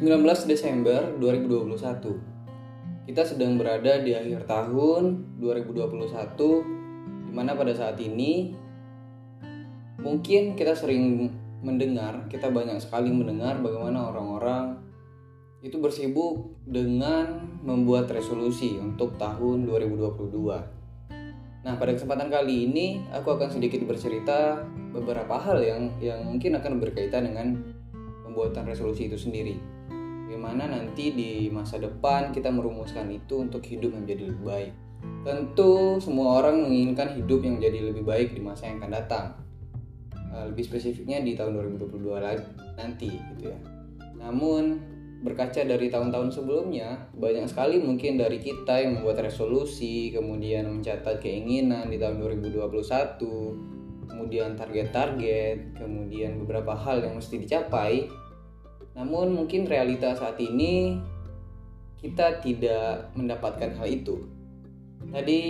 19 Desember 2021 Kita sedang berada di akhir tahun 2021 Di mana pada saat ini Mungkin kita sering mendengar Kita banyak sekali mendengar bagaimana orang-orang Itu bersibuk dengan membuat resolusi untuk tahun 2022 Nah, pada kesempatan kali ini aku akan sedikit bercerita beberapa hal yang yang mungkin akan berkaitan dengan pembuatan resolusi itu sendiri. Bagaimana nanti di masa depan kita merumuskan itu untuk hidup menjadi lebih baik. Tentu semua orang menginginkan hidup yang menjadi lebih baik di masa yang akan datang. Eh, lebih spesifiknya di tahun 2022 lagi nanti gitu ya. Namun berkaca dari tahun-tahun sebelumnya, banyak sekali mungkin dari kita yang membuat resolusi, kemudian mencatat keinginan di tahun 2021, kemudian target-target, kemudian beberapa hal yang mesti dicapai. Namun mungkin realita saat ini kita tidak mendapatkan hal itu. Tadi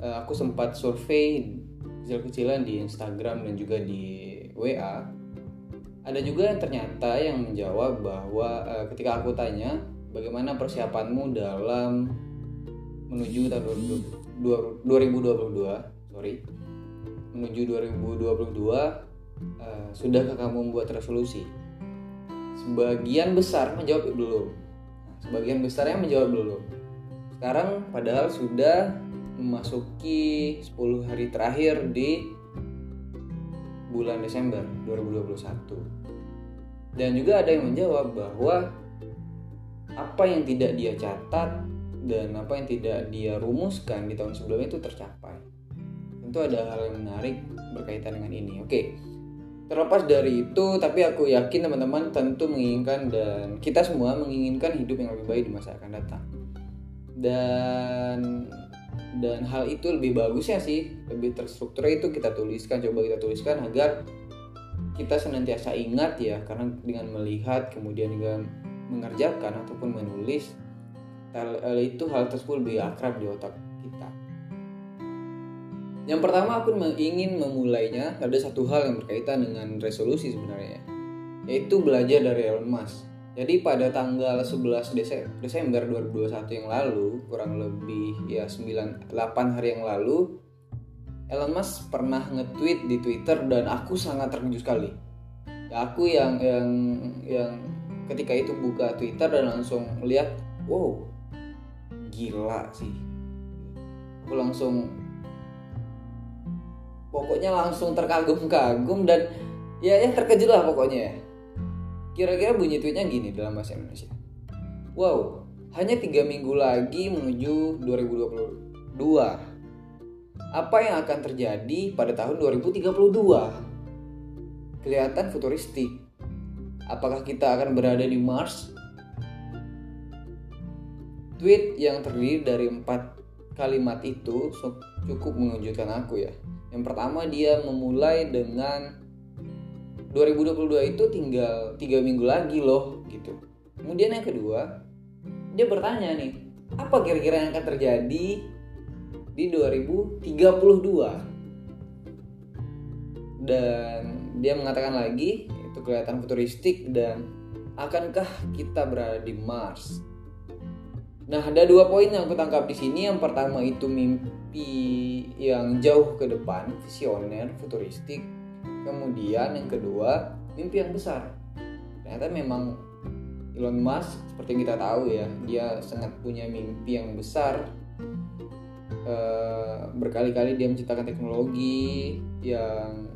eh, aku sempat survei kecil-kecilan di Instagram dan juga di WA ada juga yang ternyata yang menjawab bahwa uh, ketika aku tanya bagaimana persiapanmu dalam menuju tahun 2022 sorry. Menuju 2022 uh, sudahkah kamu membuat resolusi sebagian besar menjawab belum sebagian besar yang menjawab belum sekarang padahal sudah memasuki 10 hari terakhir di bulan Desember 2021 dan juga ada yang menjawab bahwa apa yang tidak dia catat dan apa yang tidak dia rumuskan di tahun sebelumnya itu tercapai. Tentu ada hal yang menarik berkaitan dengan ini. Oke, terlepas dari itu, tapi aku yakin teman-teman tentu menginginkan dan kita semua menginginkan hidup yang lebih baik di masa akan datang. Dan dan hal itu lebih bagusnya sih, lebih terstruktur itu kita tuliskan, coba kita tuliskan agar kita senantiasa ingat ya karena dengan melihat kemudian juga mengerjakan ataupun menulis hal itu hal tersebut lebih akrab di otak. Yang pertama aku ingin memulainya ada satu hal yang berkaitan dengan resolusi sebenarnya yaitu belajar dari Elon Musk. Jadi pada tanggal 11 Desember 2021 yang lalu, kurang lebih ya 9 8 hari yang lalu, Elon Musk pernah nge-tweet di Twitter dan aku sangat terkejut sekali. Ya, aku yang yang yang ketika itu buka Twitter dan langsung melihat, wow, gila sih. Aku langsung pokoknya langsung terkagum-kagum dan ya ya terkejut lah pokoknya. Kira-kira bunyi tweetnya gini dalam bahasa Indonesia. Wow, hanya tiga minggu lagi menuju 2022 apa yang akan terjadi pada tahun 2032. Kelihatan futuristik. Apakah kita akan berada di Mars? Tweet yang terdiri dari empat kalimat itu cukup mengejutkan aku ya. Yang pertama dia memulai dengan 2022 itu tinggal tiga minggu lagi loh gitu. Kemudian yang kedua dia bertanya nih, apa kira-kira yang akan terjadi di 2032 dan dia mengatakan lagi itu kelihatan futuristik dan akankah kita berada di Mars Nah, ada dua poin yang aku tangkap di sini. Yang pertama itu mimpi yang jauh ke depan, visioner, futuristik. Kemudian yang kedua, mimpi yang besar. Ternyata memang Elon Musk seperti yang kita tahu ya, dia sangat punya mimpi yang besar Eh, berkali-kali dia menciptakan teknologi yang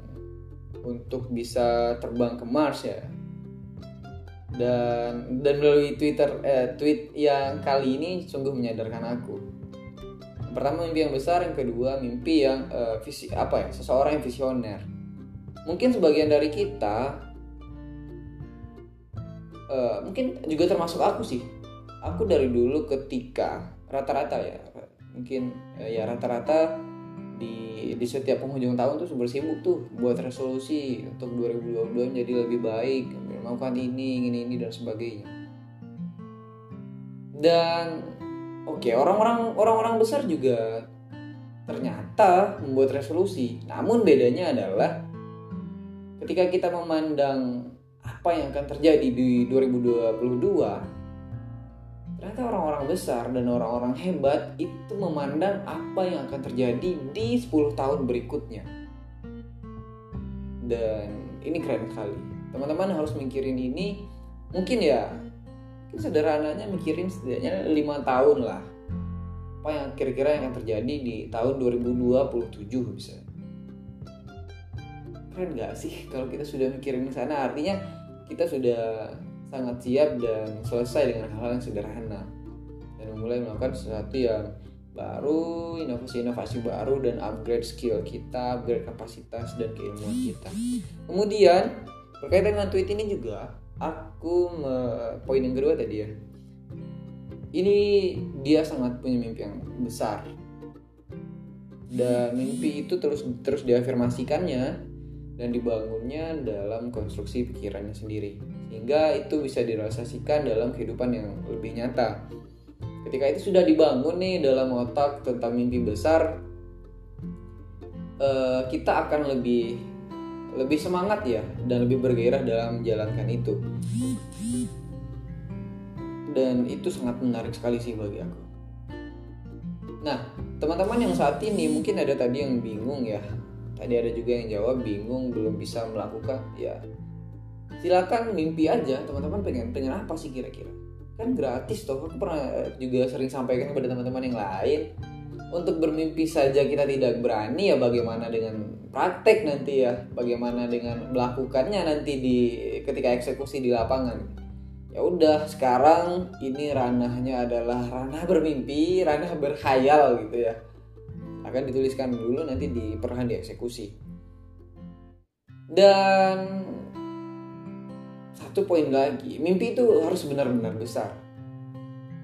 untuk bisa terbang ke Mars ya dan dan melalui Twitter eh, tweet yang kali ini sungguh menyadarkan aku. Yang pertama mimpi yang besar yang kedua mimpi yang eh, visi apa ya seseorang yang visioner. Mungkin sebagian dari kita eh, mungkin juga termasuk aku sih. Aku dari dulu ketika rata-rata ya mungkin eh, ya rata-rata di di setiap penghujung tahun tuh bersibuk tuh buat resolusi untuk 2022 menjadi lebih baik melakukan ini ini ini dan sebagainya. Dan oke okay, orang-orang orang-orang besar juga ternyata membuat resolusi. Namun bedanya adalah ketika kita memandang apa yang akan terjadi di 2022 ternyata orang-orang besar dan orang-orang hebat itu memandang apa yang akan terjadi di 10 tahun berikutnya. Dan ini keren sekali. Teman-teman harus mikirin ini. Mungkin ya sederhananya mikirin setidaknya lima tahun lah. Apa yang kira-kira yang akan terjadi di tahun 2027 bisa. Keren gak sih kalau kita sudah mikirin sana? Artinya kita sudah sangat siap dan selesai dengan hal-hal yang sederhana dan mulai melakukan sesuatu yang baru, inovasi-inovasi baru dan upgrade skill kita, upgrade kapasitas dan keilmuan kita. Kemudian berkaitan dengan tweet ini juga aku poin yang kedua tadi ya. Ini dia sangat punya mimpi yang besar. Dan mimpi itu terus terus diafirmasikannya dan dibangunnya dalam konstruksi pikirannya sendiri sehingga itu bisa direalisasikan dalam kehidupan yang lebih nyata. Ketika itu sudah dibangun nih dalam otak tentang mimpi besar eh, kita akan lebih lebih semangat ya dan lebih bergairah dalam menjalankan itu. Dan itu sangat menarik sekali sih bagi aku. Nah teman-teman yang saat ini mungkin ada tadi yang bingung ya. Tadi ada juga yang jawab bingung belum bisa melakukan ya silakan mimpi aja teman-teman pengen pengen apa sih kira-kira? Kan gratis toh aku pernah juga sering sampaikan kepada teman-teman yang lain. Untuk bermimpi saja kita tidak berani ya bagaimana dengan praktek nanti ya bagaimana dengan melakukannya nanti di ketika eksekusi di lapangan. Ya udah sekarang ini ranahnya adalah ranah bermimpi ranah berkhayal gitu ya. Akan dituliskan dulu nanti di perlahan dieksekusi dan satu poin lagi mimpi itu harus benar-benar besar.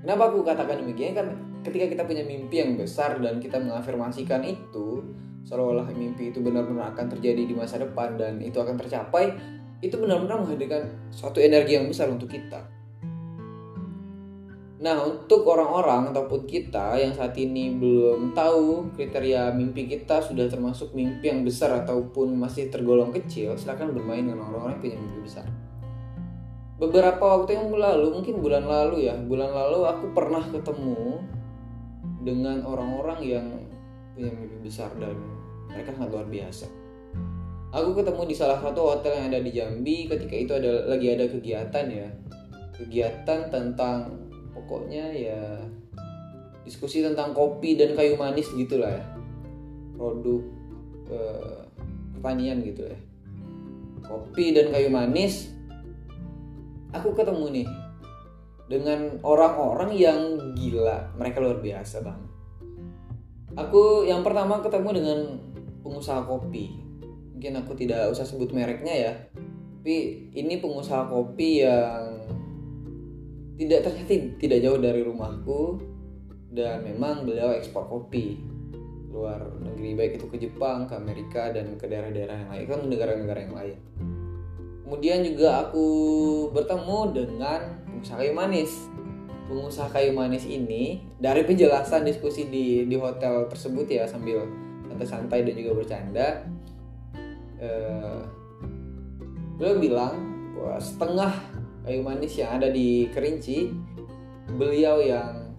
Kenapa aku katakan demikian? Kan ketika kita punya mimpi yang besar dan kita mengafirmasikan itu seolah-olah mimpi itu benar-benar akan terjadi di masa depan dan itu akan tercapai itu benar-benar menghadirkan suatu energi yang besar untuk kita. Nah, untuk orang-orang ataupun kita yang saat ini belum tahu kriteria mimpi kita sudah termasuk mimpi yang besar ataupun masih tergolong kecil, silahkan bermain dengan orang-orang yang punya mimpi besar. Beberapa waktu yang lalu, mungkin bulan lalu ya, bulan lalu aku pernah ketemu dengan orang-orang yang punya mimpi besar dan mereka sangat luar biasa. Aku ketemu di salah satu hotel yang ada di Jambi ketika itu ada lagi ada kegiatan ya. Kegiatan tentang pokoknya ya diskusi tentang kopi dan kayu manis gitulah ya produk eh, pertanian gitu ya kopi dan kayu manis aku ketemu nih dengan orang-orang yang gila. Mereka luar biasa bang. Aku yang pertama ketemu dengan pengusaha kopi. Mungkin aku tidak usah sebut mereknya ya. Tapi ini pengusaha kopi yang tidak ternyata tidak jauh dari rumahku. Dan memang beliau ekspor kopi luar negeri baik itu ke Jepang, ke Amerika dan ke daerah-daerah yang lain kan negara-negara yang lain. Kemudian juga aku bertemu dengan pengusaha kayu manis. Pengusaha kayu manis ini dari penjelasan diskusi di di hotel tersebut ya sambil santai-santai dan juga bercanda. Eh, beliau bilang bahwa setengah kayu manis yang ada di Kerinci beliau yang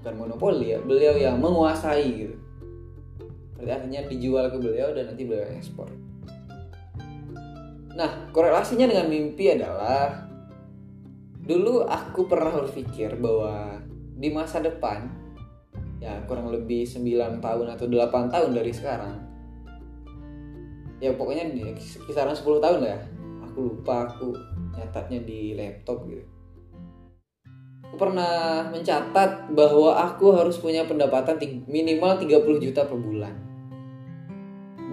bukan monopoli ya beliau yang menguasai gitu berarti artinya dijual ke beliau dan nanti beliau ekspor nah korelasinya dengan mimpi adalah dulu aku pernah berpikir bahwa di masa depan ya kurang lebih 9 tahun atau 8 tahun dari sekarang ya pokoknya di kisaran 10 tahun ya. Aku lupa aku nyatatnya di laptop gitu. Aku pernah mencatat bahwa aku harus punya pendapatan minimal 30 juta per bulan.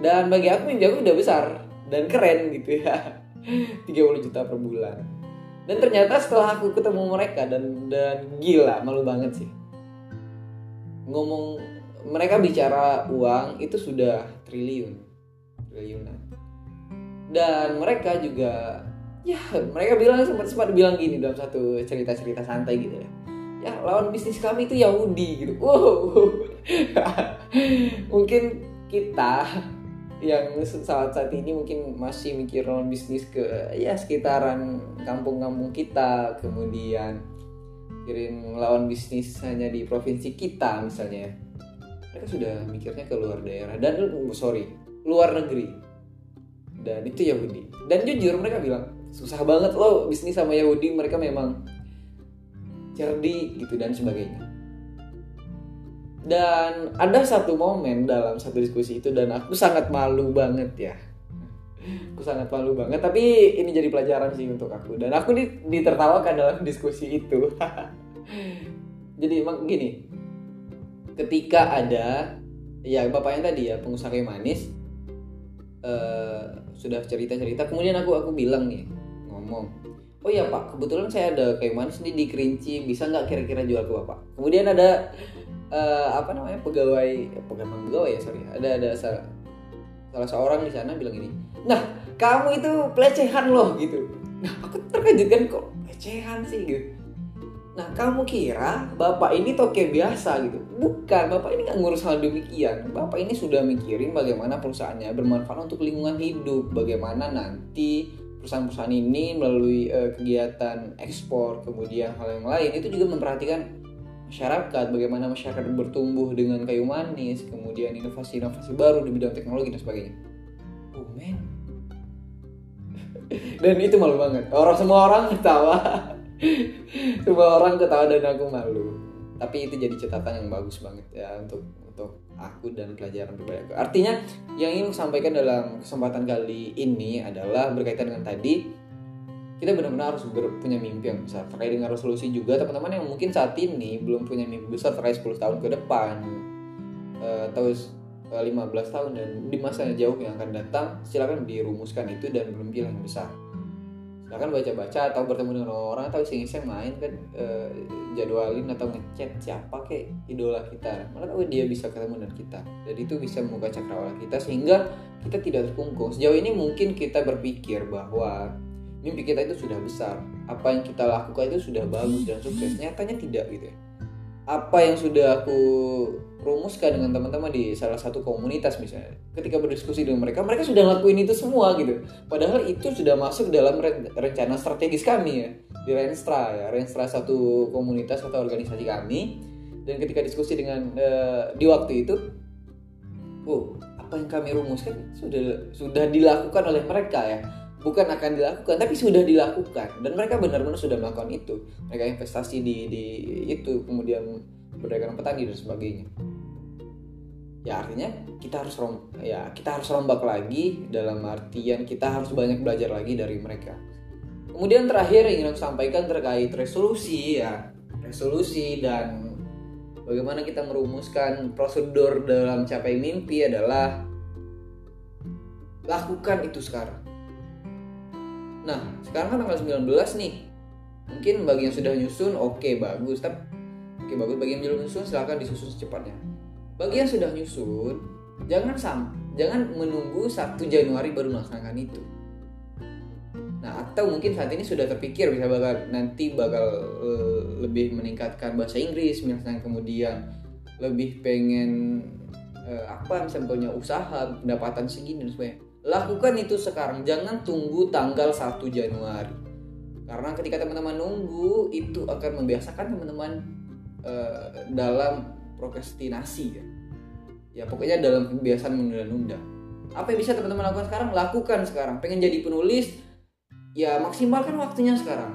Dan bagi aku mimpi aku udah besar dan keren gitu ya. 30 juta per bulan. Dan ternyata setelah aku ketemu mereka dan dan gila malu banget sih. Ngomong mereka bicara uang itu sudah triliun triliunan. Dan mereka juga ya mereka bilang sempat sempat bilang gini dalam satu cerita cerita santai gitu ya. Ya lawan bisnis kami itu Yahudi gitu. Wow. Mungkin kita yang saat saat ini mungkin masih mikir non bisnis ke ya sekitaran kampung-kampung kita. Kemudian kirim lawan bisnis hanya di provinsi kita misalnya. Mereka sudah mikirnya ke luar daerah. Dan sorry luar negeri. Dan itu Yahudi. Dan jujur mereka bilang susah banget loh bisnis sama Yahudi. Mereka memang cerdik gitu dan sebagainya dan ada satu momen dalam satu diskusi itu dan aku sangat malu banget ya. Aku sangat malu banget tapi ini jadi pelajaran sih untuk aku. Dan aku ditertawakan dalam diskusi itu. Jadi emang gini ketika ada ya bapaknya tadi ya pengusaha kayu manis uh, sudah cerita cerita kemudian aku aku bilang nih ngomong oh ya pak. Kebetulan saya ada kayu manis nih di Kerinci bisa nggak kira-kira jual ke bapak? Kemudian ada uh, apa namanya pegawai pegawai pegawai ya sorry. Ada ada salah, salah seorang di sana bilang ini nah kamu itu pelecehan loh gitu. Nah aku terkejut kan kok pelecehan sih? Gitu. Nah kamu kira bapak ini toke biasa gitu? Bukan. Bapak ini nggak ngurus hal demikian. Bapak ini sudah mikirin bagaimana perusahaannya bermanfaat untuk lingkungan hidup. Bagaimana nanti perusahaan-perusahaan ini melalui uh, kegiatan ekspor kemudian hal yang lain itu juga memperhatikan masyarakat, bagaimana masyarakat bertumbuh dengan kayu manis, kemudian inovasi-inovasi baru di bidang teknologi dan sebagainya. Oh man. dan itu malu banget. Orang semua orang ketawa. semua orang ketawa dan aku malu. Tapi itu jadi catatan yang bagus banget ya untuk untuk aku dan pelajaran pribadi aku. Artinya yang ingin sampaikan dalam kesempatan kali ini adalah berkaitan dengan tadi kita benar-benar harus punya mimpi yang besar terkait dengan resolusi juga teman-teman yang mungkin saat ini belum punya mimpi besar terkait 10 tahun ke depan uh, atau 15 eh, tahun dan di masa yang jauh yang akan datang silakan dirumuskan itu dan bermimpi yang besar silakan baca-baca atau bertemu dengan orang atau iseng-iseng main kan uh, jadwalin atau ngechat siapa kayak idola kita. Mana tahu dia bisa ketemu dengan kita. Dan itu bisa membuka cakrawala kita sehingga kita tidak terkungkung sejauh ini mungkin kita berpikir bahwa mimpi kita itu sudah besar. Apa yang kita lakukan itu sudah bagus dan sukses. Nyatanya tidak gitu ya. Apa yang sudah aku rumuskan dengan teman-teman di salah satu komunitas misalnya. Ketika berdiskusi dengan mereka mereka sudah lakuin itu semua gitu. Padahal itu sudah masuk dalam rencana strategis kami ya. Di Renstra ya Renstra satu komunitas atau organisasi kami. Dan ketika diskusi dengan uh, di waktu itu oh apa yang kami rumuskan sudah sudah dilakukan oleh mereka ya. Bukan akan dilakukan tapi sudah dilakukan. Dan mereka benar-benar sudah melakukan itu. Mereka investasi di di itu kemudian berdagang petani dan sebagainya ya artinya kita harus rom ya kita harus rombak lagi dalam artian kita harus banyak belajar lagi dari mereka kemudian terakhir yang ingin aku sampaikan terkait resolusi ya resolusi dan bagaimana kita merumuskan prosedur dalam capai mimpi adalah lakukan itu sekarang Nah, sekarang kan tanggal 19 nih. Mungkin bagi yang sudah nyusun, oke okay, bagus. Tapi oke bagus. Bagi yang belum nyusun, silahkan disusun secepatnya. Bagi yang sudah nyusun, jangan sam, jangan menunggu 1 Januari baru melaksanakan itu. Nah, atau mungkin saat ini sudah terpikir bisa bakal nanti bakal uh, lebih meningkatkan bahasa Inggris, misalnya kemudian lebih pengen uh, apa misalnya punya usaha pendapatan segini dan sebagainya Lakukan itu sekarang, jangan tunggu tanggal 1 Januari. Karena ketika teman-teman nunggu, itu akan membiasakan teman-teman uh, dalam prokrastinasi ya. Ya pokoknya dalam kebiasaan menunda-nunda. Apa yang bisa teman-teman lakukan sekarang? Lakukan sekarang. Pengen jadi penulis, ya maksimalkan waktunya sekarang.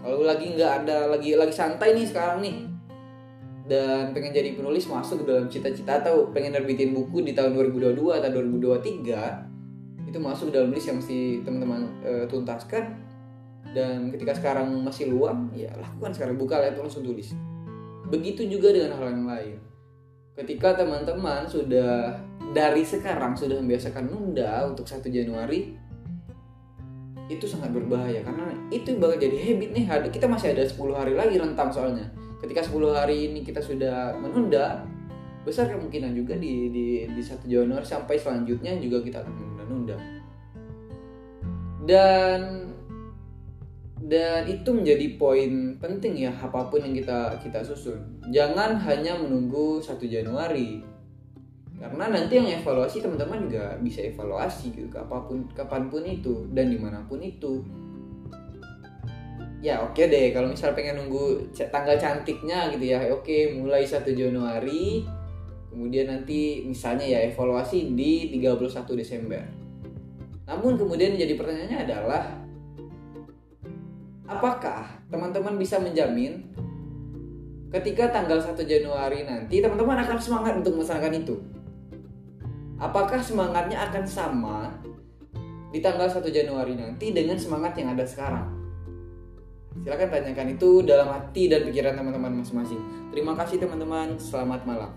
Kalau lagi nggak ada, lagi lagi santai nih sekarang nih, dan pengen jadi penulis masuk ke dalam cita-cita atau pengen nerbitin buku di tahun 2022 atau 2023 itu masuk dalam list yang mesti teman-teman uh, tuntaskan dan ketika sekarang masih luang ya lakukan sekarang buka laptop langsung tulis begitu juga dengan hal yang lain. Ketika teman-teman sudah dari sekarang sudah membiasakan nunda untuk 1 Januari itu sangat berbahaya. Karena itu bakal jadi habit nih kita masih ada 10 hari lagi rentang soalnya. Ketika 10 hari ini kita sudah menunda besar kemungkinan juga di di di 1 Januari sampai selanjutnya juga kita akan menunda-nunda. Dan dan itu menjadi poin penting ya apa pun yang kita kita susun. Jangan hanya menunggu 1 Januari. Karena nanti yang evaluasi teman-teman juga bisa evaluasi gitu apa pun kapan pun itu dan di mana pun itu. Ya oke deh kalau misal pengen nunggu tanggal cantiknya gitu ya oke mulai 1 Januari kemudian nanti misalnya ya evaluasi di 31 Desember. Namun kemudian jadi pertanyaannya adalah apakah teman-teman bisa menjamin ketika tanggal 1 Januari nanti teman-teman akan semangat untuk melaksanakan itu apakah semangatnya akan sama di tanggal 1 Januari nanti dengan semangat yang ada sekarang Silahkan tanyakan itu dalam hati dan pikiran teman-teman masing-masing. Terima kasih teman-teman, selamat malam.